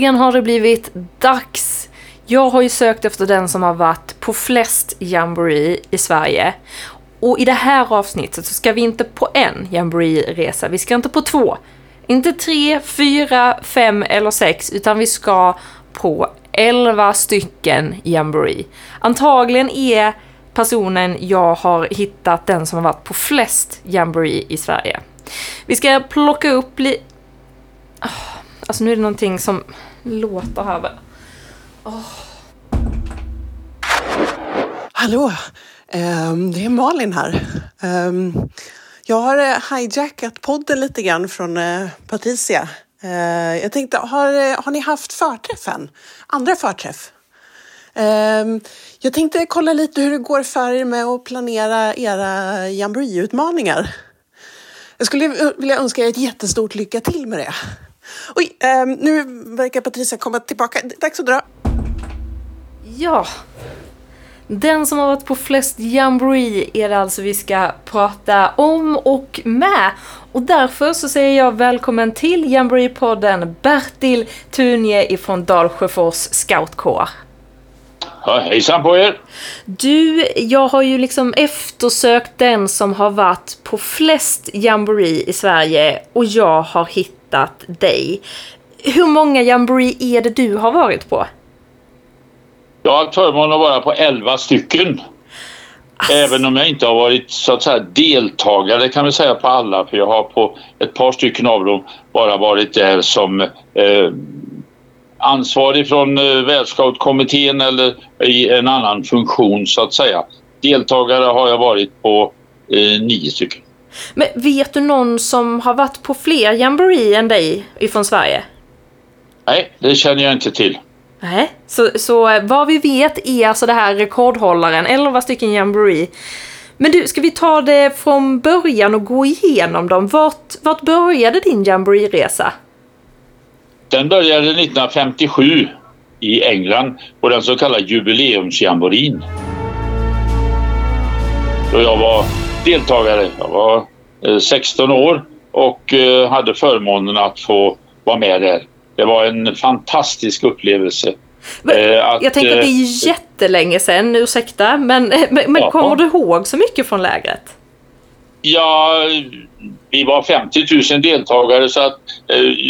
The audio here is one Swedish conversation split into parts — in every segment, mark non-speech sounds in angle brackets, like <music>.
äntligen har det blivit dags. Jag har ju sökt efter den som har varit på flest jamboree i Sverige. Och i det här avsnittet så ska vi inte på en jamboree-resa, vi ska inte på två. Inte tre, fyra, fem eller sex, utan vi ska på elva stycken jamboree. Antagligen är personen jag har hittat den som har varit på flest jamboree i Sverige. Vi ska plocka upp lite... Ah, alltså nu är det någonting som Låta här. Oh. Hallå! Um, det är Malin här. Um, jag har eh, hijackat podden lite grann från uh, Patricia. Uh, jag tänkte, har, eh, har ni haft förträff än? Andra förträff? Um, jag tänkte kolla lite hur det går för er med att planera era jamboree-utmaningar. Jag skulle vilja önska er ett jättestort lycka till med det. Oj, um, nu verkar Patricia komma tillbaka. Dags att dra. Ja. Den som har varit på flest jamboree är det alltså vi ska prata om och med. Och därför så säger jag välkommen till Jamboree-podden Bertil Tunje ifrån Dalsjöfors scoutkår. Ja, hejsan på er! Du, jag har ju liksom eftersökt den som har varit på flest jamboree i Sverige och jag har hittat dig. Hur många jamboree är det du har varit på? Jag har haft förmånen att vara på 11 stycken. Ass. Även om jag inte har varit så att säga deltagare kan vi säga på alla för jag har på ett par stycken av dem bara varit där som eh, ansvarig från eh, Världsscoutkommittén eller i en annan funktion så att säga. Deltagare har jag varit på eh, nio stycken. Men vet du någon som har varit på fler jamboree än dig ifrån Sverige? Nej, det känner jag inte till. Nej, så, så vad vi vet är alltså det här rekordhållaren, 11 stycken jamboree. Men du, ska vi ta det från början och gå igenom dem? Vart, vart började din jamboree-resa? Den började 1957 i England på den så kallade jubileumsjamborin. Då jag var deltagare. Jag var 16 eh, år och eh, hade förmånen att få vara med där. Det var en fantastisk upplevelse. Men, eh, att, jag tänker att det är jättelänge sedan, ursäkta, men, men, men kommer du ihåg så mycket från lägret? Ja, vi var 50 000 deltagare så att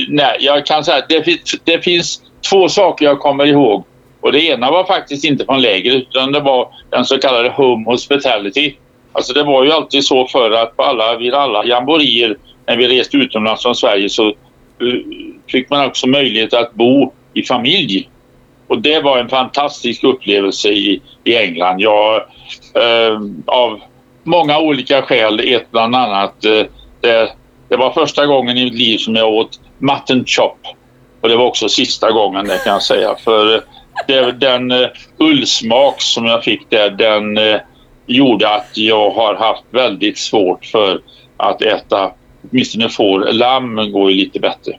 nej, jag kan säga att det, det finns två saker jag kommer ihåg. Och det ena var faktiskt inte från lägret utan det var den så kallade Home Hospitality. Alltså det var ju alltid så förr att på alla, vid alla jamborier när vi reste utomlands från Sverige så eh, fick man också möjlighet att bo i familj. Och det var en fantastisk upplevelse i, i England. Jag, eh, av många olika skäl, ett bland annat eh, det, det var första gången i mitt liv som jag åt mutton chop. Och det var också sista gången det kan jag säga. För eh, det, den uh, ullsmak som jag fick där den uh, gjorde att jag har haft väldigt svårt för att äta åtminstone får. Lamm går ju lite bättre.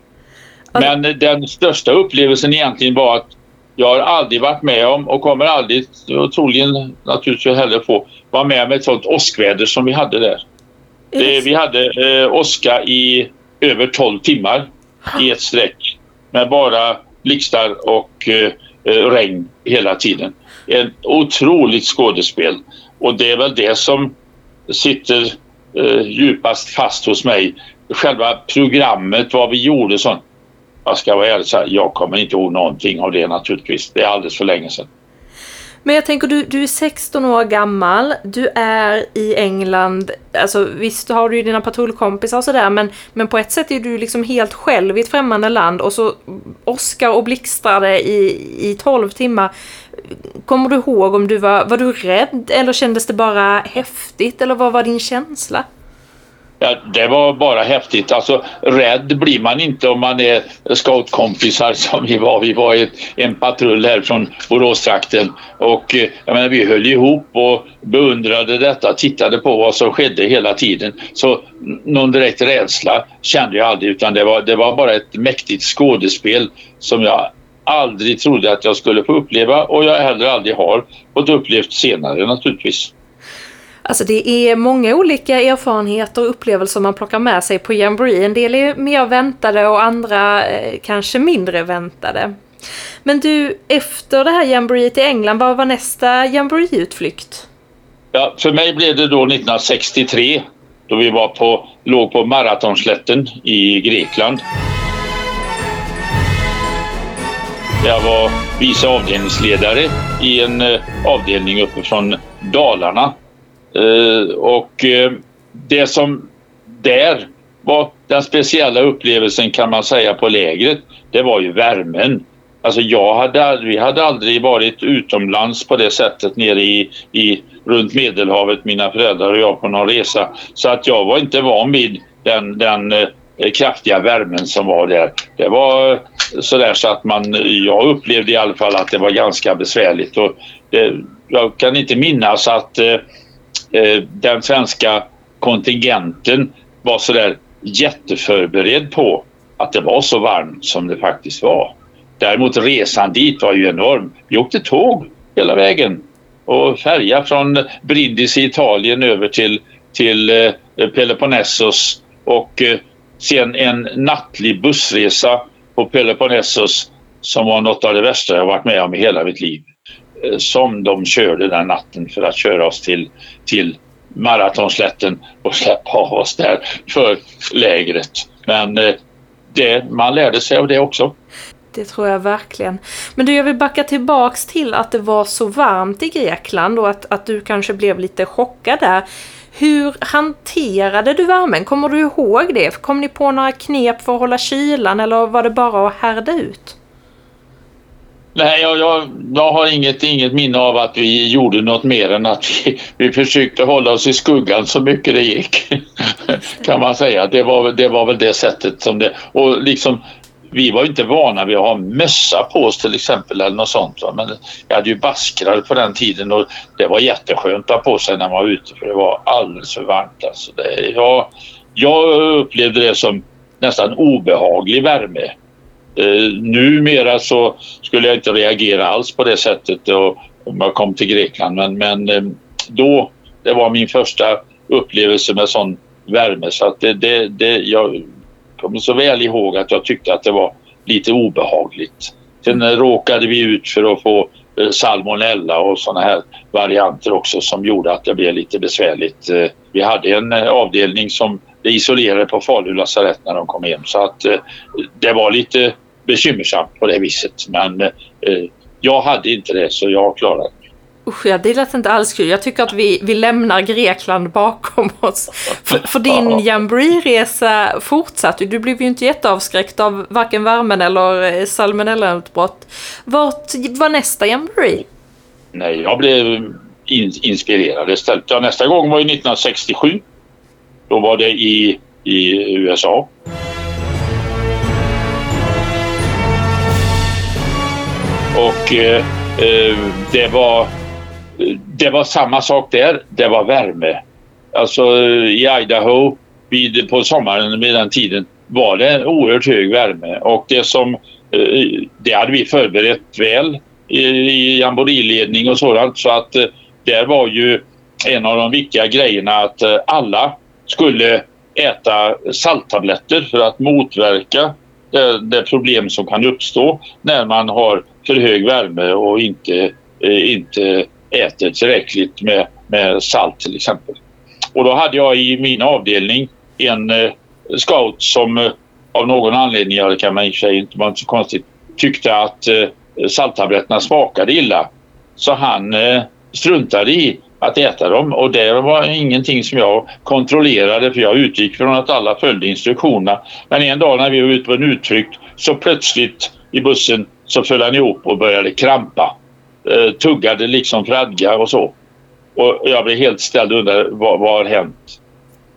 Men den största upplevelsen egentligen var att jag har aldrig varit med om och kommer aldrig och troligen naturligtvis heller få vara med om ett sånt åskväder som vi hade där. Det, vi hade eh, åska i över 12 timmar i ett streck med bara blixtar och eh, eh, regn hela tiden. Ett otroligt skådespel och det är väl det som sitter eh, djupast fast hos mig. Själva programmet, vad vi gjorde sånt. Jag ska vara ärlig så jag kommer inte ihåg någonting av det naturligtvis. Det är alldeles för länge sedan. Men jag tänker, du, du är 16 år gammal, du är i England, alltså visst har du ju dina patrullkompisar och sådär, men, men på ett sätt är du liksom helt själv i ett främmande land och så åskar och blixtrade i, i 12 timmar. Kommer du ihåg om du var, var du rädd eller kändes det bara häftigt eller vad var din känsla? Ja, det var bara häftigt. Alltså, rädd blir man inte om man är scoutkompisar som vi var. Vi var ett, en patrull här från Boråstrakten och eh, jag menar, vi höll ihop och beundrade detta, tittade på vad som skedde hela tiden. Så någon direkt rädsla kände jag aldrig utan det var, det var bara ett mäktigt skådespel som jag aldrig trodde att jag skulle få uppleva och jag heller aldrig har fått upplevt senare naturligtvis. Alltså det är många olika erfarenheter och upplevelser man plockar med sig på Jamboree. En del är mer väntade och andra eh, kanske mindre väntade. Men du, efter det här Jamboreet i England, vad var nästa Jamboree-utflykt? Ja, för mig blev det då 1963 då vi var på, låg på Maratonslätten i Grekland. Jag var vice avdelningsledare i en eh, avdelning uppifrån Dalarna. Eh, och eh, det som där var den speciella upplevelsen kan man säga på lägret, det var ju värmen. Alltså jag hade, vi hade aldrig varit utomlands på det sättet nere i, i runt Medelhavet, mina föräldrar och jag på någon resa. Så att jag var inte van vid den, den eh, kraftiga värmen som var där. Det var eh, sådär så att man, jag upplevde i alla fall att det var ganska besvärligt. Och det, jag kan inte minnas att eh, eh den svenska kontingenten var sådär jätteförberedd på att det var så varmt som det faktiskt var. Däremot resan dit var ju enorm. Vi åkte tåg hela vägen och färja från Brindisi i Italien över till, till eh, Peloponnesos och eh, sen en nattlig bussresa på Peloponnesos som var något av det värsta jag varit med om i hela mitt liv. Eh, som de körde den natten för att köra oss till, till Maratonslätten och släppa av <laughs> oss där för lägret. Men eh, det, man lärde sig av det också. Det tror jag verkligen. Men du, jag vill backa tillbaks till att det var så varmt i Grekland och att, att du kanske blev lite chockad där. Hur hanterade du värmen? Kommer du ihåg det? Kom ni på några knep för att hålla kylan eller var det bara att härda ut? Nej, jag, jag, jag, har inget, inget minne av att vi gjorde något mer än att vi, vi försökte hålla oss i skuggan så mycket det gick. <laughs> kan man säga. Det var, det var väl det sättet som det... Och liksom vi var inte vana vid att ha mössa på oss till exempel eller något sånt. Va? Men jag hade ju baskrar på den tiden och det var jätteskönt att ha på sig när man var ute för det var alldeles för varmt. Alltså det, jag, jag upplevde det som nästan obehaglig värme. Eh, numera så skulle jag inte reagera alls på det sättet och, om jag kom till Grekland men, men eh, då, det var min första upplevelse med sån värme så att det, det, det jag kommer så väl ihåg att jag tyckte att det var lite obehagligt. Sen mm. råkade vi ut för att få eh, salmonella och sådana här varianter också som gjorde att det blev lite besvärligt. Eh, vi hade en eh, avdelning som det isolerade på Falu lasarett när de kom hem så att eh, det var lite bekymmersamt på det viset men jag hade inte det så jag klarade Usch ja, det lät inte alls kul. Jag tycker att vi, vi lämnar Grekland bakom oss. För, för din jamboree-resa fortsatte Du blev ju inte jätteavskräckt av varken värmen eller eh, salmonellautbrott. Vart var nästa jamboree? Nej, jag blev in, inspirerad istället. Ja, nästa gång var ju 1967. Då var det i, i USA. Och eh, eh, det var det var samma sak där. Det var värme. Alltså i Idaho vid, på sommaren vid den tiden var det en oerhört hög värme och det som eh, det hade vi förberett väl i, i jamboreeledning och sådant så att eh, där var ju en av de viktiga grejerna att eh, alla skulle äta salttabletter för att motverka det, det problem som kan uppstå när man har för hög värme och inte, eh, inte äter tillräckligt med, med salt till exempel. Och då hade jag i min avdelning en eh, scout som eh, av någon anledning, ja det kan man i och för sig inte vara så konstigt, tyckte att eh, salttabletterna smakade illa. Så han eh, struntade i att äta dem och det var ingenting som jag kontrollerade för jag utgick från att alla följde instruktionerna. Men en dag när vi var ute på en utflykt så plötsligt i bussen så föll han ihop och började krampa eh, tuggade liksom fradga och så. Och jag blev helt ställd under vad, vad har hänt?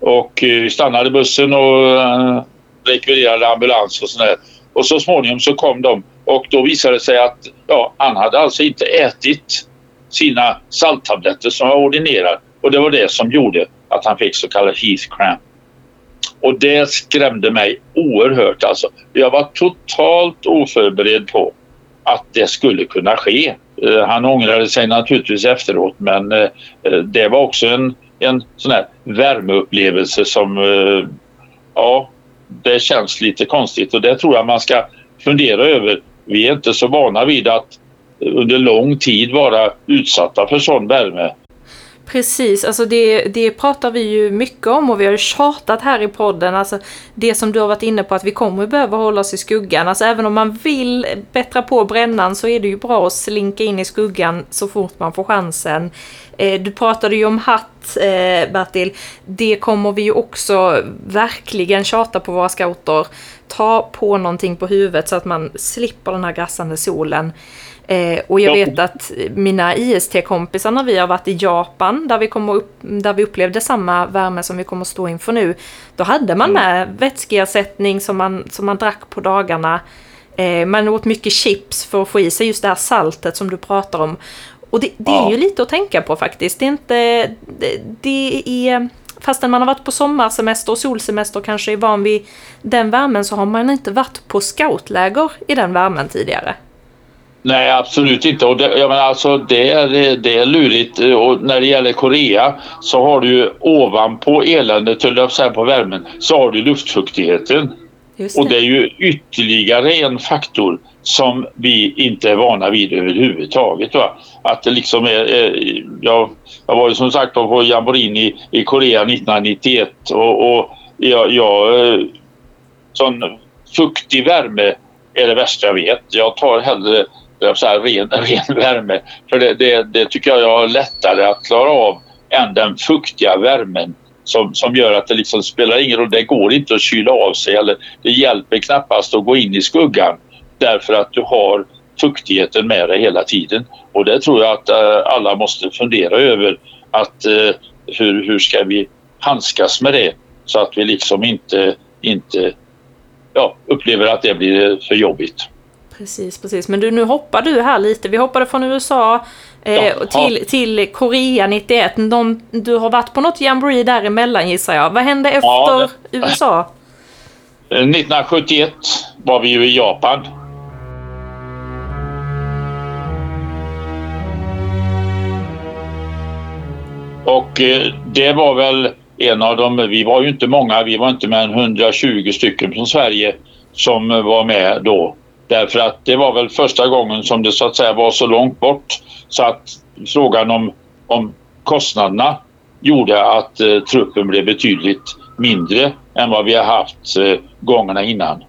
Och eh, vi stannade bussen och eh, rekvirerade ambulans och sådär. Och så småningom så kom de och då visade det sig att ja, han hade alltså inte ätit sina salttabletter som var ordinerade och det var det som gjorde att han fick så kallad heath cramp. Och det skrämde mig oerhört alltså. Jag var totalt oförberedd på att det skulle kunna ske. Eh, han ångrade sig naturligtvis efteråt men eh, eh, det var också en, en sån här värmeupplevelse som ja, det känns lite konstigt och det tror jag man ska fundera över. Vi är inte så vana vid att under lång tid vara utsatta för sån värme. Precis, alltså det, det pratar vi ju mycket om och vi har ju tjatat här i podden. Alltså det som du har varit inne på att vi kommer behöva hålla oss i skuggan. Alltså även om man vill bättra på brännan så är det ju bra att slinka in i skuggan så fort man får chansen. Eh, du pratade ju om hatt, eh, Bertil. Det kommer vi ju också verkligen tjata på våra scouter. Ta på någonting på huvudet så att man slipper den här gassande solen. Eh, och jag vet att mina IST-kompisar när vi har varit i Japan, där vi, kommer upp, där vi upplevde samma värme som vi kommer stå inför nu, då hade man mm. med vätskeersättning som man, som man drack på dagarna. Eh, man åt mycket chips för att få i sig just det här saltet som du pratar om. Och det, det är ju lite att tänka på faktiskt. Det är inte... Det, det är... Fastän man har varit på sommarsemester och solsemester och kanske är van vid den värmen så har man inte varit på scoutläger i den värmen tidigare. Nej, absolut inte. Och det, jag menar, alltså, det, är, det är lurigt. Och när det gäller Korea så har du ju ovanpå eländet, höll jag säga, på värmen, så har du luftfuktigheten. Det. Och det är ju ytterligare en faktor som vi inte är vana vid överhuvudtaget. Va? Att det liksom är, är jag, jag var ju som sagt på Jamborin i, i Korea 1991 och, och jag, jag eh, sån fuktig värme är det värsta jag vet. Jag tar hellre så här, ren, <laughs> ren värme. För det, det, det, tycker jag jag har lättare att klara av än den fuktiga värmen som, som gör att det liksom spelar ingen roll. Det går inte att kyla av sig eller det hjälper knappast att gå in i skuggan därför att du har fuktigheten med dig hela tiden. Och det tror jag att äh, alla måste fundera över att äh, hur, hur ska vi handskas med det så att vi liksom inte, inte ja, upplever att det blir för jobbigt. Precis, precis. Men du, nu hoppar du här lite. Vi hoppade från USA eh, till, till Korea 91. De, du har varit på något jamboree däremellan gissar jag. Vad hände efter ja, det, USA? <laughs> 1971 var vi ju i Japan. Och eh, det var väl en av dem, vi var ju inte många, vi var inte mer än 120 stycken från Sverige som var med då. Därför att det var väl första gången som det så att säga var så långt bort så att frågan om, om kostnaderna gjorde att eh, truppen blev betydligt mindre än vad vi har haft eh, gångerna innan.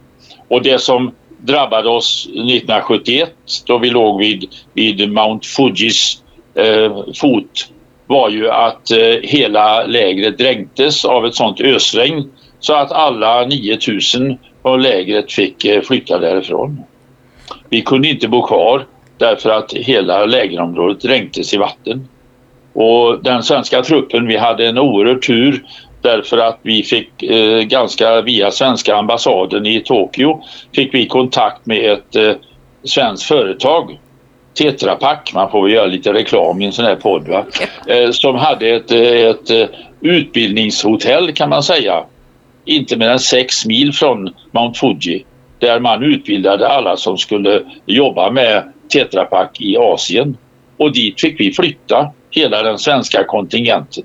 Och det som drabbade oss 1971 då vi låg vid, vid Mount Fujis eh, fot var ju att eh, hela lägret dränktes av ett sånt ösregn så att alla 9000 på lägret fick eh, flytta därifrån. Vi kunde inte bo kvar därför att hela lägerområdet dränktes i vatten. Och den svenska truppen, vi hade en oerhörd tur därför att vi fick eh, ganska via svenska ambassaden i Tokyo fick vi kontakt med ett eh, svenskt företag Tetra Pak, man får väl göra lite reklam i en sån här podd va? Eh, som hade ett, eh, ett, ett eh, utbildningshotell kan man säga inte mer än sex mil från Mount Fuji där man utbildade alla som skulle jobba med Tetra Pak i Asien. Och dit fick vi flytta hela den svenska kontingenten.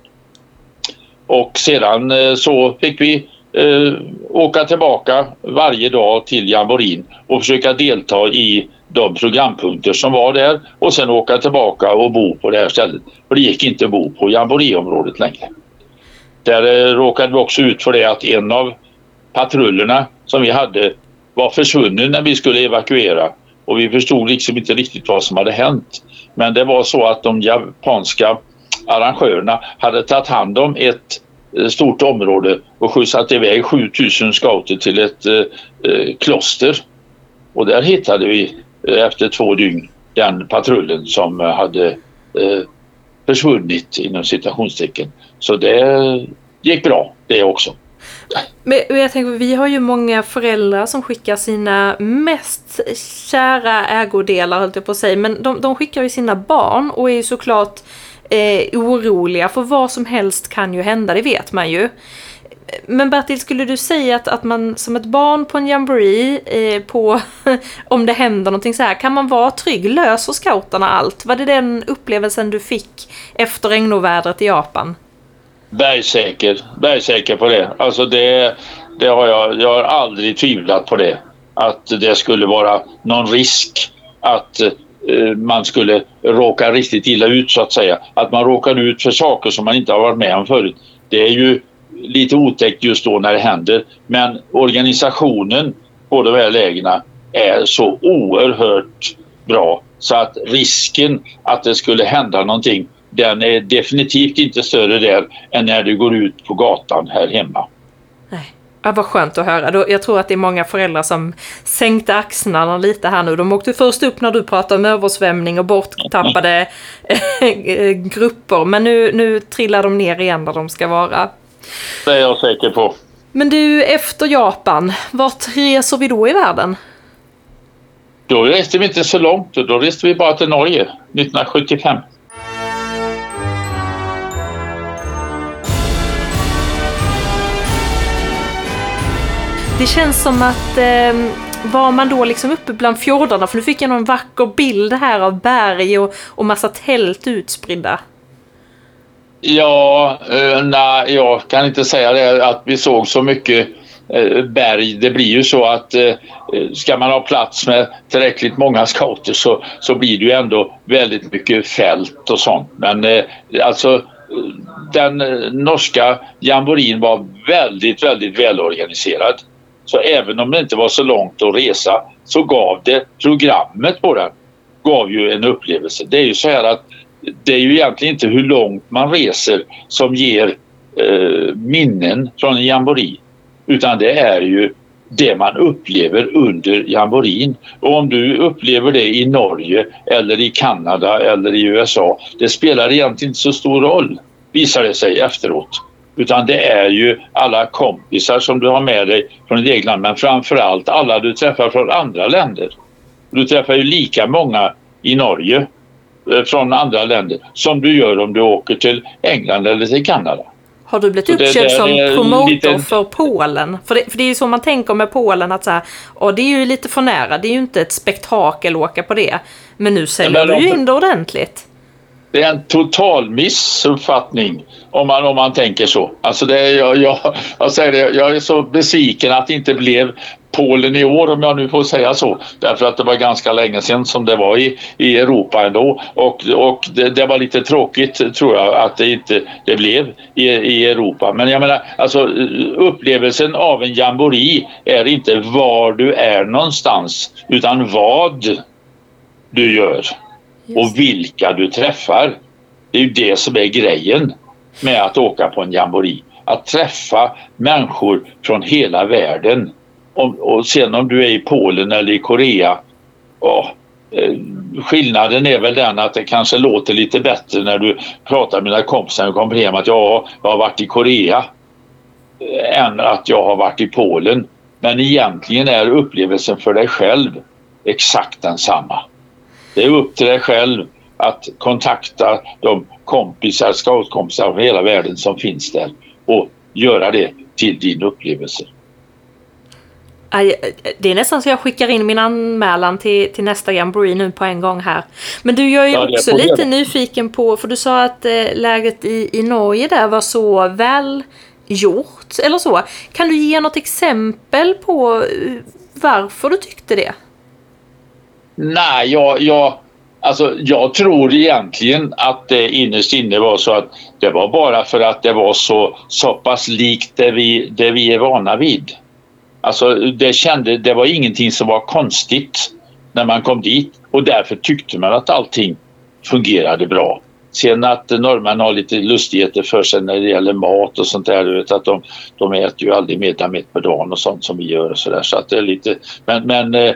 Och sedan eh, så fick vi eh, åka tillbaka varje dag till Jamborin och försöka delta i de programpunkter som var där och sen åka tillbaka och bo på det här stället. För det gick inte att bo på Jamboriområdet längre. Där eh, råkade vi också ut för det att en av patrullerna som vi hade var försvunnen när vi skulle evakuera och vi förstod liksom inte riktigt vad som hade hänt. Men det var så att de japanska arrangörerna hade tagit hand om ett eh, stort område och skjutsat iväg 7000 scouter till ett eh, eh, kloster. Och där hittade vi efter två dygn den patrullen som hade eh, försvunnit inom citationstecken. Så det gick bra det också. Men jag tänker, vi har ju många föräldrar som skickar sina mest kära ägodelar, höll jag på att säga, men de, de skickar ju sina barn och är ju såklart eh, oroliga för vad som helst kan ju hända, det vet man ju. Men Bertil, skulle du säga att, att man som ett barn på en jamboree, eh, på, <laughs> om det händer någonting så här, kan man vara trygg? Löser scouterna allt? Var det den upplevelsen du fick efter regnovädret i Japan? Bergsäker, bergsäker på det. Alltså det, det har jag, jag har aldrig tvivlat på det. Att det skulle vara någon risk att eh, man skulle råka riktigt illa ut så att säga. Att man råkar ut för saker som man inte har varit med om förut. Det är ju lite otäckt just då när det händer. Men organisationen på de här lägena är så oerhört bra så att risken att det skulle hända någonting den är definitivt inte större där än när du går ut på gatan här hemma. Nej. Ja, vad skönt att höra. Jag tror att det är många föräldrar som sänkte axlarna lite här nu. De åkte först upp när du pratade om översvämning och borttappade <laughs> grupper. Men nu, nu trillar de ner igen där de ska vara. Det är jag säker på. Men du, efter Japan, vart reser vi då i världen? Då reste vi inte så långt. Då reste vi bara till Norge 1975. Det känns som att eh, var man då liksom uppe bland fjordarna? För nu fick jag någon vacker bild här av berg och, och massa tält utspridda. Ja, eh, nej, jag kan inte säga det att vi såg så mycket eh, berg. Det blir ju så att eh, ska man ha plats med tillräckligt många scouter så, så blir det ju ändå väldigt mycket fält och sånt. Men eh, alltså eh, den eh, norska jamborin var väldigt, väldigt välorganiserad. Så även om det inte var så långt att resa så gav det programmet på den gav ju en upplevelse. Det är ju så här att det är ju egentligen inte hur långt man reser som ger eh, minnen från en jambori utan det är ju det man upplever under jamborin. Och om du upplever det i Norge eller i Kanada eller i USA, det spelar egentligen inte så stor roll visar det sig efteråt. Utan det är ju alla kompisar som du har med dig från ditt eget land men framförallt alla du träffar från andra länder. Du träffar ju lika många i Norge eh, från andra länder som du gör om du åker till England eller till Kanada. Har du blivit uppköpt som promotor lite... för Polen? För det, för det är ju så man tänker med Polen att så här, och det är ju lite för nära, det är ju inte ett spektakel att åka på det. Men nu säljer du ju in det ordentligt. Det är en total missuppfattning om man, om man tänker så. Alltså det är, jag, jag, jag, säger det, jag är så besviken att det inte blev Polen i år om jag nu får säga så. Därför att det var ganska länge sedan som det var i, i Europa ändå. Och, och det, det var lite tråkigt tror jag att det inte det blev i, i Europa. Men jag menar alltså upplevelsen av en jambori är inte var du är någonstans utan vad du gör och vilka du träffar. Det är ju det som är grejen med att åka på en jambori. Att träffa människor från hela världen. Och, och sen om du är i Polen eller i Korea, ja, eh, skillnaden är väl den att det kanske låter lite bättre när du pratar med dina kompisar och kommer hem att ja, jag har varit i Korea eh, än att jag har varit i Polen. Men egentligen är upplevelsen för dig själv exakt densamma. Det är upp till dig själv att kontakta de kompisar, scoutkompisar från hela världen som finns där och göra det till din upplevelse. Det är nästan så jag skickar in min anmälan till, till nästa jamboree nu på en gång här. Men du, jag är ja, också lite nyfiken på, för du sa att eh, läget i, i Norge där var så väl gjort, eller så. Kan du ge något exempel på eh, varför du tyckte det? Nej, jag, jag, alltså, jag tror egentligen att det innerst inne var så att det var bara för att det var så, så pass likt det vi, det vi är vana vid. Alltså det, kände, det var ingenting som var konstigt när man kom dit och därför tyckte man att allting fungerade bra. Sen att norrmän har lite lustigheter för sig när det gäller mat och sånt där. Du vet att de, de äter ju aldrig middag mitt på dagen och sånt som vi gör och så där. Så att det är lite, men, men eh,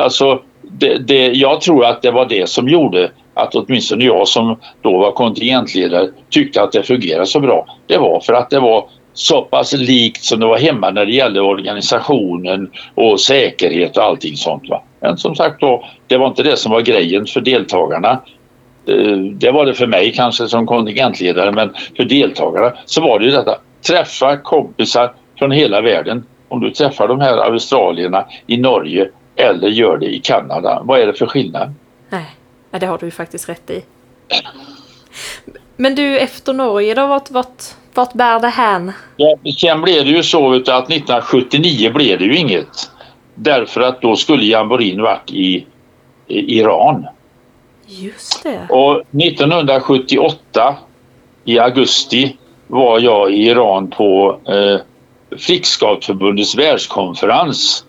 alltså det, det, jag tror att det var det som gjorde att åtminstone jag som då var kontingentledare tyckte att det fungerade så bra. Det var för att det var så pass likt som det var hemma när det gällde organisationen och säkerhet och allting sånt. Va? Men som sagt då, det var inte det som var grejen för deltagarna. Eh, det var det för mig kanske som kontingentledare men för deltagarna så var det ju detta. Träffa kompisar från hela världen. Om du träffar de här australierna i Norge eller gör det i Kanada. Vad är det för skillnad? Nej, det har du faktiskt rätt i. Men du, efter Norge då, vart, vart Vart bär det hän? Ja, sen blev det ju så att 1979 blev det ju inget. Därför att då skulle jamborin varit i, i Iran. Just det. Och 1978 i augusti var jag i Iran på eh, Flickscoutförbundets världskonferens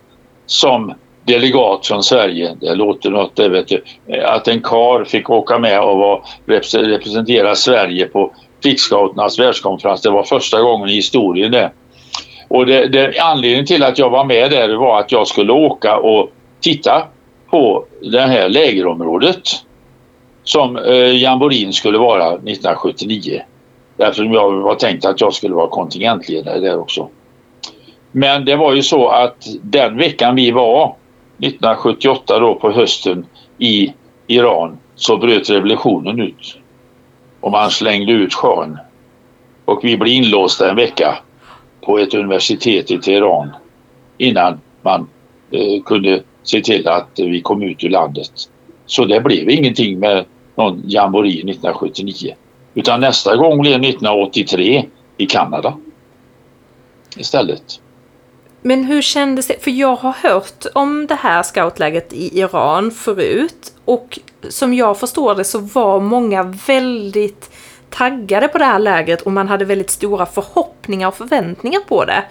som delegat från Sverige. Det låter något, det vet du. Att en kar fick åka med och var, representera Sverige på Flickscouternas världskonferens. Det var första gången i historien det. Och det, det, anledningen till att jag var med där var att jag skulle åka och titta på det här lägerområdet som eh, Jamborin skulle vara 1979. Därför jag var tänkt att jag skulle vara kontingentledare där också. Men det var ju så att den veckan vi var 1978 då på hösten i Iran så bröt revolutionen ut. Och man slängde ut sjön. Och vi blev inlåsta en vecka på ett universitet i Teheran innan man eh, kunde se till att vi kom ut ur landet. Så det blev ingenting med någon jamboree 1979. Utan nästa gång blev 1983 i Kanada istället. Men hur kändes det? För jag har hört om det här scoutläget i Iran förut och som jag förstår det så var många väldigt taggade på det här lägret och man hade väldigt stora förhoppningar och förväntningar på det.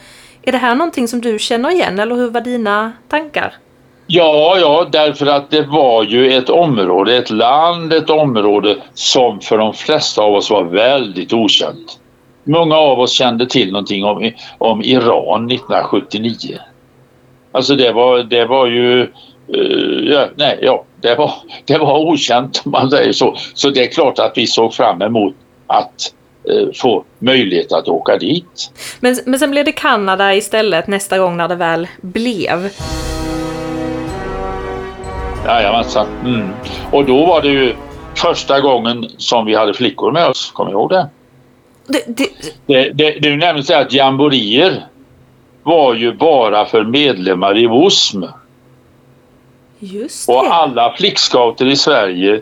Är det här någonting som du känner igen eller hur var dina tankar? Ja, ja, därför att det var ju ett område, ett land, ett område som för de flesta av oss var väldigt okänt. Många av oss kände till någonting om, om Iran 1979. Alltså det var, det var ju... Uh, ja, nej, ja, det var, <laughs> det var okänt om man säger så. Så det är klart att vi såg fram emot att uh, få möjlighet att åka dit. Men, men sen blev det Kanada istället nästa gång när det väl blev. Jajamensan. Mm. Och då var det ju första gången som vi hade flickor med oss. Kommer du ihåg det? Det, det... det, det, det är nämligen så att jamborier var ju bara för medlemmar i WOSM. Just det. Och alla flickscouter i Sverige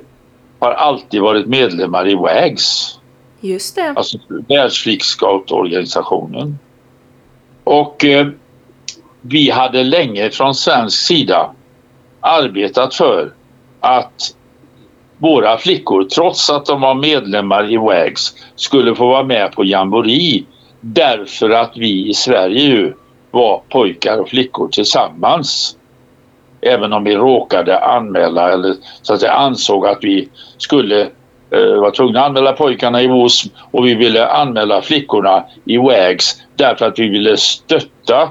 har alltid varit medlemmar i WAGS. Just det. Alltså Världsflickscoutorganisationen. Och eh, vi hade länge från svensk sida arbetat för att våra flickor, trots att de var medlemmar i WAGS, skulle få vara med på Jamboree därför att vi i Sverige ju var pojkar och flickor tillsammans. Även om vi råkade anmäla eller så att säga ansåg att vi skulle eh, vara tvungna att anmäla pojkarna i WOSM och vi ville anmäla flickorna i WAGS därför att vi ville stötta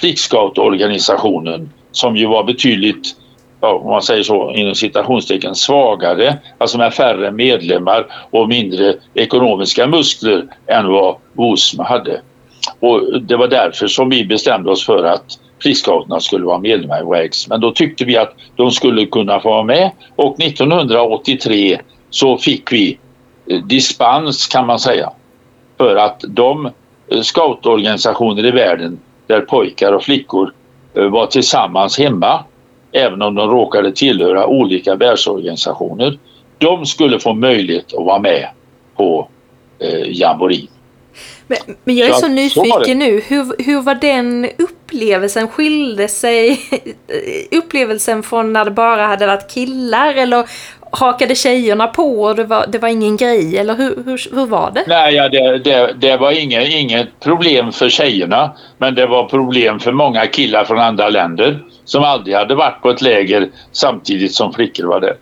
flickscoutorganisationen som ju var betydligt ja, om man säger så inom citationstecken svagare, alltså med färre medlemmar och mindre ekonomiska muskler än vad WOSM hade. Och det var därför som vi bestämde oss för att Friscouterna skulle vara medlemmar i WAGS. Men då tyckte vi att de skulle kunna få vara med och 1983 så fick vi eh, dispens kan man säga för att de eh, scoutorganisationer i världen där pojkar och flickor eh, var tillsammans hemma även om de råkade tillhöra olika världsorganisationer. De skulle få möjlighet att vara med på eh, Jamboree. Men, men, jag är så, så nyfiken så nu. Hur, hur var den upplevelsen? Skilde sig upplevelsen från när det bara hade varit killar eller hakade tjejerna på och det var, det var ingen grej eller hur, hur, hur var det? Nej, ja, det, det, det var inget, inget problem för tjejerna men det var problem för många killar från andra länder som aldrig hade varit på ett läger samtidigt som flickor var där.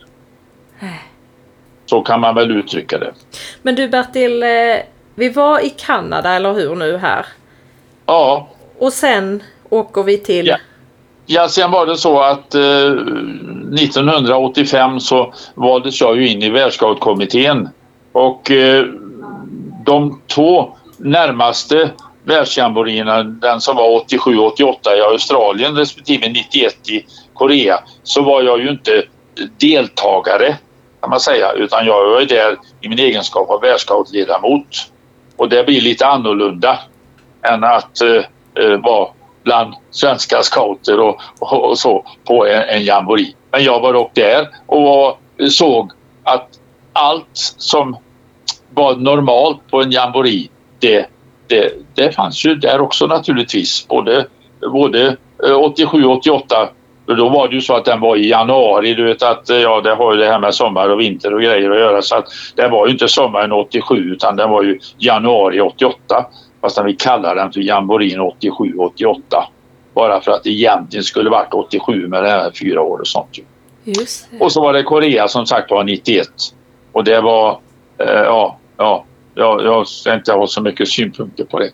Så kan man väl uttrycka det. Men du Bertil, eh, vi var i Kanada, eller hur nu här? Ja. Och sen åker vi till? Ja, ja sen var det så att eh, 1985 så valdes jag ju in i Världsscoutkommittén och eh, de två närmaste världsjamborierna, den som var 87-88 i Australien respektive 91 i Korea, så var jag ju inte deltagare kan man säga, utan jag var ju där i min egenskap av världsscoutledamot. Och det blir lite annorlunda än att eh, eh, vara bland svenska scouter och, och, och så på en, en jamboree. Men jag var dock där och var, eh, såg att allt som var normalt på en jamboree det, det, det fanns ju där också naturligtvis. Både, både 87 och 88 då var det ju så att den var i januari. Du vet att ja, det har ju det här med sommar och vinter och grejer att göra. Så att det var ju inte sommaren 87 utan den var ju januari 88. Fast vi kallar den för Jamborin 87-88. Bara för att det egentligen skulle varit 87 med det här fyra år och sånt. Det. Och så var det Korea som sagt var 91. Och det var, eh, ja, ja, jag, jag ska inte ha så mycket synpunkter på det.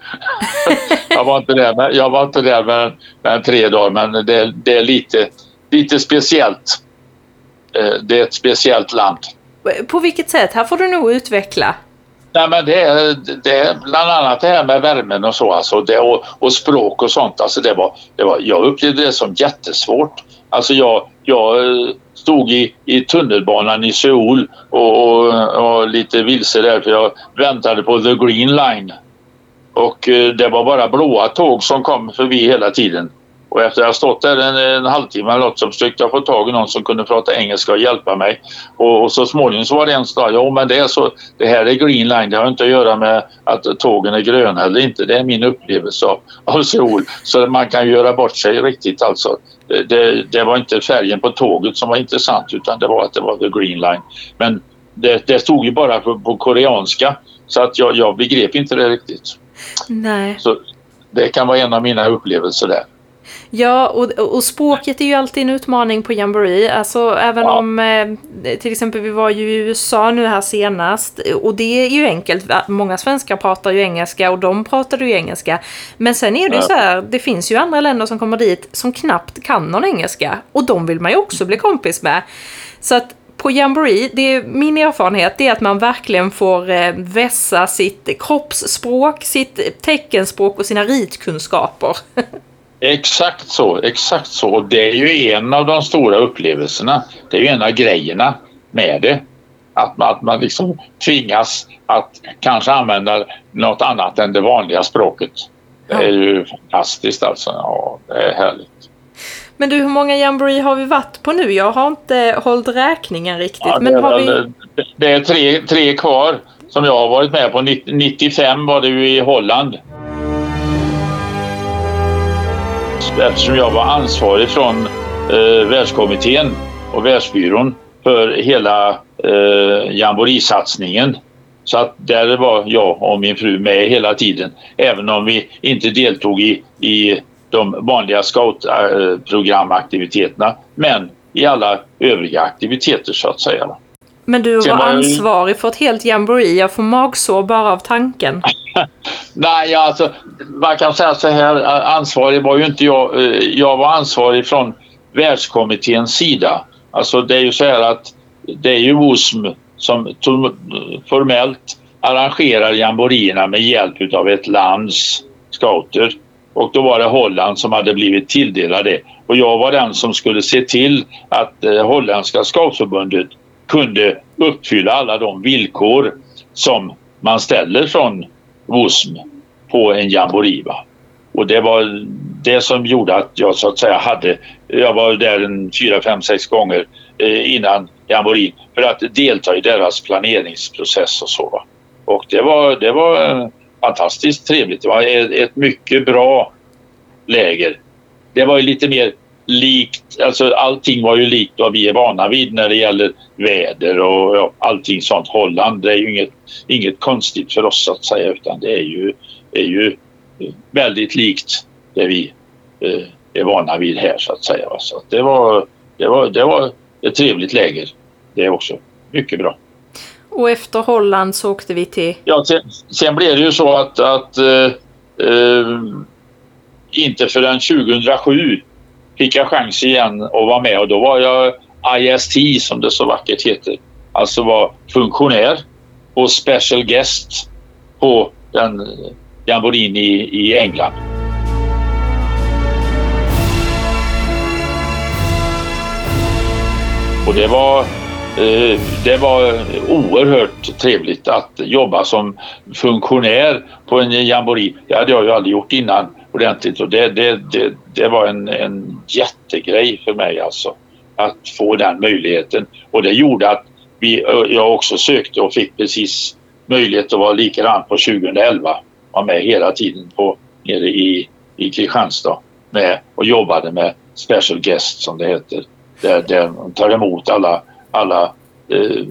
<laughs> jag var inte där, med, jag var inte där med, med tre dagar men det, det är lite, lite speciellt. Eh, det är ett speciellt land. På vilket sätt? Här får du nog utveckla. Nej, men det, är, det är bland annat det här med värmen och så alltså, det, och, och språk och sånt. Alltså det var, det var, jag upplevde det som jättesvårt. Alltså jag, jag eh, stod i, i tunnelbanan i Seoul och, och, och lite vilse där för jag väntade på the green line. Och eh, det var bara blåa tåg som kom förbi hela tiden. Och efter att ha stått där en, en halvtimme eller något så försökte jag få tag i någon som kunde prata engelska och hjälpa mig. Och, och så småningom så var det en som sa, jo men det är så, det här är green line, det har inte att göra med att tågen är gröna eller inte. Det är min upplevelse av, av Seoul. Så man kan göra bort sig riktigt alltså. Det, det, var inte färgen på tåget som var intressant utan det var att det var the green line. Men det, det stod ju bara på, på koreanska så att jag, jag begrep inte det riktigt. Nej. Så det kan vara en av mina upplevelser där. Ja, och, och språket är ju alltid en utmaning på Jamboree. Alltså även ja. om eh, till exempel vi var ju i USA nu här senast och det är ju enkelt. Många svenskar pratar ju engelska och de pratade ju engelska. Men sen är det ju ja. så här, det finns ju andra länder som kommer dit som knappt kan någon engelska och de vill man ju också bli kompis med. Så att på Jamboree, det är, min erfarenhet är att man verkligen får eh, vässa sitt kroppsspråk, sitt teckenspråk och sina ritkunskaper. <laughs> Exakt så, exakt så. Och det är ju en av de stora upplevelserna. Det är ju en av grejerna med det. Att man, att man liksom tvingas att kanske använda något annat än det vanliga språket. Det är ju fantastiskt alltså. Ja, det är härligt. Men du, hur många jamboree har vi varit på nu? Jag har inte hållit räkningen riktigt. Ja, men har vi... det är tre, tre kvar som jag har varit med på. 95 var det ju i Holland. Eftersom jag var ansvarig från eh, världskommittén och världsbyrån för hela eh, jamboree-satsningen. Så att där var jag och min fru med hela tiden. Även om vi inte deltog i, i de vanliga scoutprogramaktiviteterna. Men i alla övriga aktiviteter så att säga. Men du var ansvarig för ett helt jamboree. Jag får magsår bara av tanken. <laughs> <laughs> Nej, alltså man kan säga så här. Eh, ansvarig var ju inte jag. Eh, jag var ansvarig från världskommitténs sida. Alltså det är ju så här att det är ju OSM som formellt arrangerar jamborierna med hjälp av ett lands scouter. Och då var det Holland som hade blivit tilldelade Och jag var den som skulle se till att eh, holländska scoutförbundet kunde uppfylla alla de villkor som man ställer från WOSM på en jamboree. Och det var det som gjorde att jag så att säga hade, jag var där en fyra, fem, sex gånger eh, innan jamborin för att delta i deras planeringsprocess och så. Va? Och det var, det var eh, fantastiskt trevligt. Det var ett, ett mycket bra läger. Det var ju lite mer likt, alltså allting var ju likt vad vi är vana vid när det gäller väder och ja, allting sånt. Holland det är ju inget, inget konstigt för oss att säga utan det är ju, är ju väldigt likt det vi eh, är vana vid här så att säga. Så att det, var, det, var, det var ett trevligt läger det också. Mycket bra. Och efter Holland så åkte vi till? Ja, sen, sen blev det ju så att, att eh, eh, inte förrän 2007 fick jag chans igen att vara med och då var jag IST som det så vackert heter. Alltså var funktionär och special guest på den jamborin i, i England. Och det var, eh, det var oerhört trevligt att jobba som funktionär på en jamboree. Det hade jag ju aldrig gjort innan ordentligt. Och det, det, det, det var en, en jättegrej för mig alltså att få den möjligheten. Och det gjorde att vi, jag också sökte och fick precis möjlighet att vara likadan på 2011 var med hela tiden på, nere i, i Kristianstad med, och jobbade med special guest som det heter. Där, där de tar emot alla, alla eh,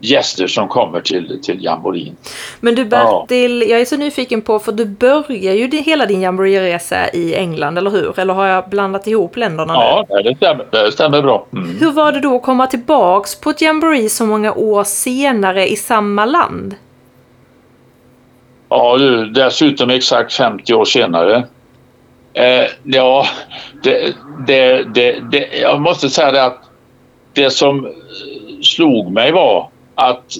gäster som kommer till, till jamborin. Men du Bertil, ja. jag är så nyfiken på, för du börjar ju hela din jamboree-resa i England, eller hur? Eller har jag blandat ihop länderna ja, nu? Ja, det stämmer, det stämmer bra. Mm. Hur var det då att komma tillbaks på ett jamboree så många år senare i samma land? Ja du, dessutom exakt 50 år senare. Eh, ja, det, det, det, det, jag måste säga det att det som slog mig var att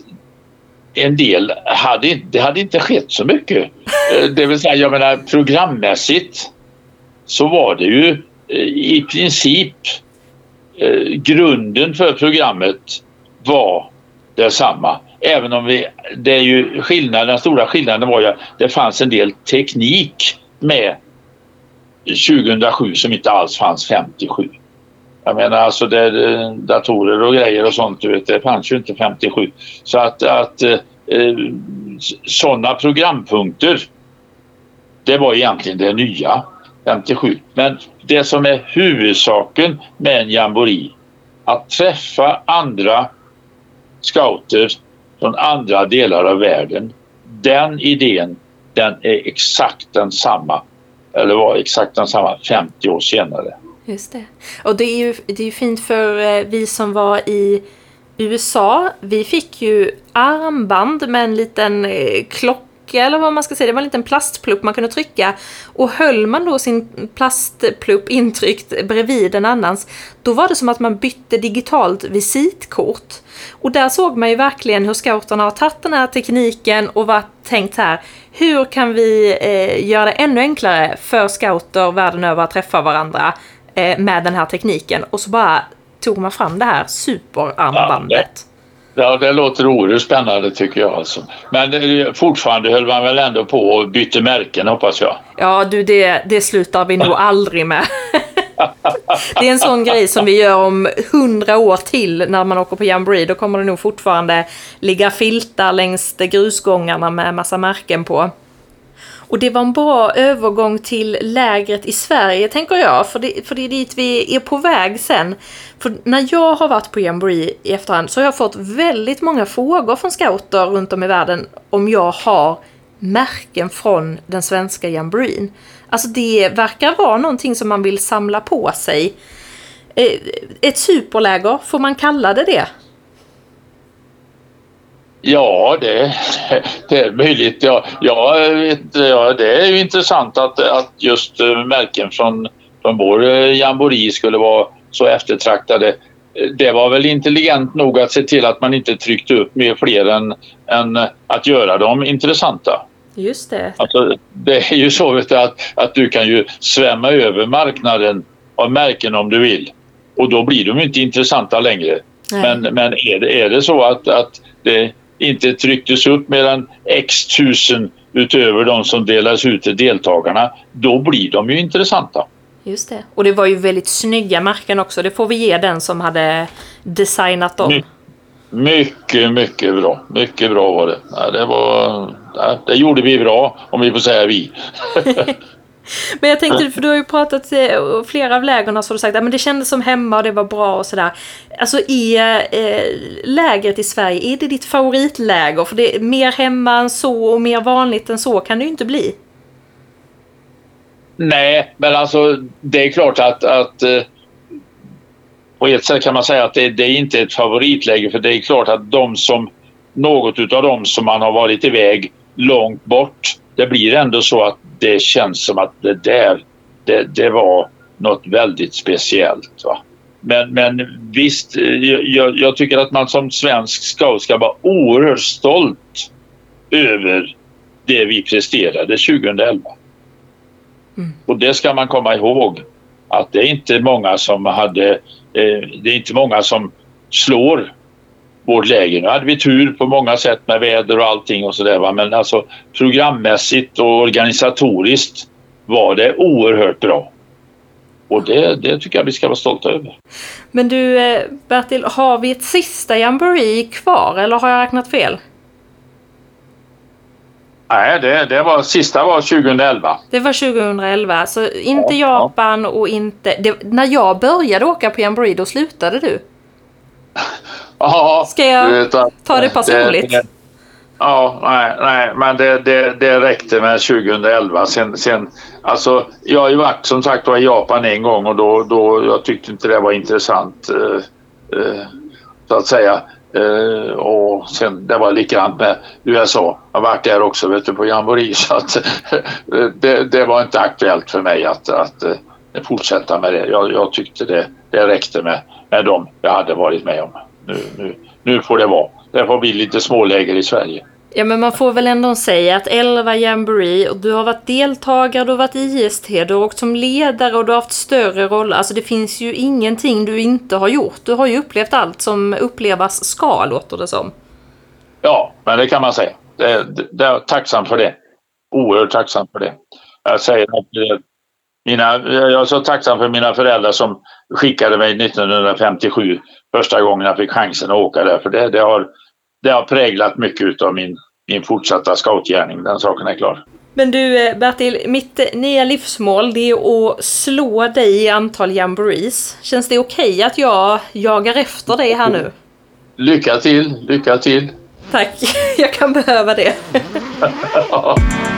en del hade, det hade inte skett så mycket. <laughs> Eh, det vill säga, jag menar programmässigt så var det ju eh, i princip eh, grunden för programmet var detsamma. Även om vi, det är ju skillnaden, den stora skillnaden var ju att det fanns en del teknik med 2007 som inte alls fanns 57. Jag menar alltså det, datorer och grejer och sånt, du vet, det fanns ju inte 57. Så att, att eh, sådana programpunkter, det var egentligen det nya 57. Men det som är huvudsaken med en jambori, att träffa andra scouter från andra delar av världen. Den idén, den är exakt densamma, eller var exakt densamma 50 år senare. Just det. Och det är ju det är fint för eh, vi som var i USA. Vi fick ju armband med en liten eh, klocka eller vad man ska säga. Det var en liten plastplupp man kunde trycka. Och höll man då sin plastplupp intryckt bredvid en annans, då var det som att man bytte digitalt visitkort. Och där såg man ju verkligen hur scouterna har tagit den här tekniken och varit tänkt här, hur kan vi eh, göra det ännu enklare för scouter världen över att träffa varandra? Eh, med den här tekniken och så bara tog man fram det här superarmbandet. Ja, det låter oerhört spännande tycker jag alltså. Men eh, fortfarande höll man väl ändå på och bytte märken hoppas jag. Ja du, det, det slutar vi nog aldrig med. <laughs> det är en sån grej som vi gör om hundra år till när man åker på Jamboree. Då kommer det nog fortfarande ligga filtar längs grusgångarna med massa märken på. Och det var en bra övergång till lägret i Sverige, tänker jag. För det, för det är dit vi är på väg sen. För när jag har varit på Jamboree i efterhand så har jag fått väldigt många frågor från scouter runt om i världen om jag har märken från den svenska jamboreen. Alltså det verkar vara någonting som man vill samla på sig. Eh, ett superläger, får man kalla det det? Ja, det, det är möjligt. Ja, ja, ja, det är ju intressant att, att just eh, märken från, från vår eh, jamboree skulle vara så eftertraktade. Det var väl intelligent nog att se till att man inte tryckte upp med fler än, än att göra dem intressanta. Just det. Alltså, det är ju så vet du, att, att du kan ju svämma över marknaden av märken om du vill. Och då blir de inte intressanta längre. Nej. Men, men är, det, är det så att, att det inte trycktes upp mer än x tusen utöver de som delas ut till deltagarna, då blir de ju intressanta. Just det. Och det var ju väldigt snygga märken också. Det får vi ge den som hade designat dem. My mycket, mycket bra. Mycket bra var det. Ja, det, var, ja, det gjorde vi bra, om vi får säga vi. <laughs> Men jag tänkte, för du har ju pratat, flera av lägren har du sagt att det kändes som hemma och det var bra och sådär. Alltså är eh, lägret i Sverige, är det ditt favoritläger? För det är mer hemma än så och mer vanligt än så kan det ju inte bli. Nej, men alltså det är klart att, att eh, på ett sätt kan man säga att det, det är inte ett favoritläge för det är klart att de som något utav dem som man har varit iväg långt bort det blir ändå så att det känns som att det där, det, det var något väldigt speciellt. Va? Men, men visst, jag, jag, tycker att man som svensk scout ska vara oerhört stolt över det vi presterade 2011. Mm. Och det ska man komma ihåg att det är inte många som hade, eh, det är inte många som slår vårt läge. Nu hade vi tur på många sätt med väder och allting och sådär men alltså programmässigt och organisatoriskt var det oerhört bra. Och det, det tycker jag vi ska vara stolta över. Men du eh, Bertil, har vi ett sista jamboree kvar eller har jag räknat fel? Nej, det, det var, sista var 2011. Det var 2011, så inte Ja, Japan och inte... Det, när jag började åka på Jamboree, då slutade du. <laughs> Ja, Ska jag ta det personligt? det- Ja, nej, nej, men det, det, det räckte med 2011. Sen, sen, alltså, jag har ju varit som sagt var i Japan en gång och då, då jag tyckte inte det var intressant eh, eh, så att säga. Eh, och sen det var likadant med USA. Jag har varit där också vet du, på Jamboree <laughs> så att eh, det, det var inte aktuellt för mig att, att eh, fortsätta med det. Jag, jag tyckte det, det räckte med, med dem jag hade varit med om. Nu, nu, nu får det vara. Det får bli lite småläger i Sverige. Ja, men man får väl ändå säga att 11 Jamboree och du har varit deltagare, du har varit IST, du har åkt som ledare och du har haft större roller. Alltså det finns ju ingenting du inte har gjort. Du har ju upplevt allt som upplevas ska, låter det som. Ja, men det kan man säga. Det, det, det är tacksam för det. Oerhört tacksam för det. Jag säger att eh, mina, jag är så tacksam för mina föräldrar som skickade mig 1957 första gången jag fick chansen att åka där. För det, det, har, det har präglat mycket av min, min fortsatta scoutgärning. Den saken är klar. Men du eh, Bertil, mitt nya livsmål det är att slå dig i antal jamborees. Känns det okej att jag jagar efter dig här nu? Lycka till, lycka till. Tack, <laughs> jag kan behöva det. <laughs>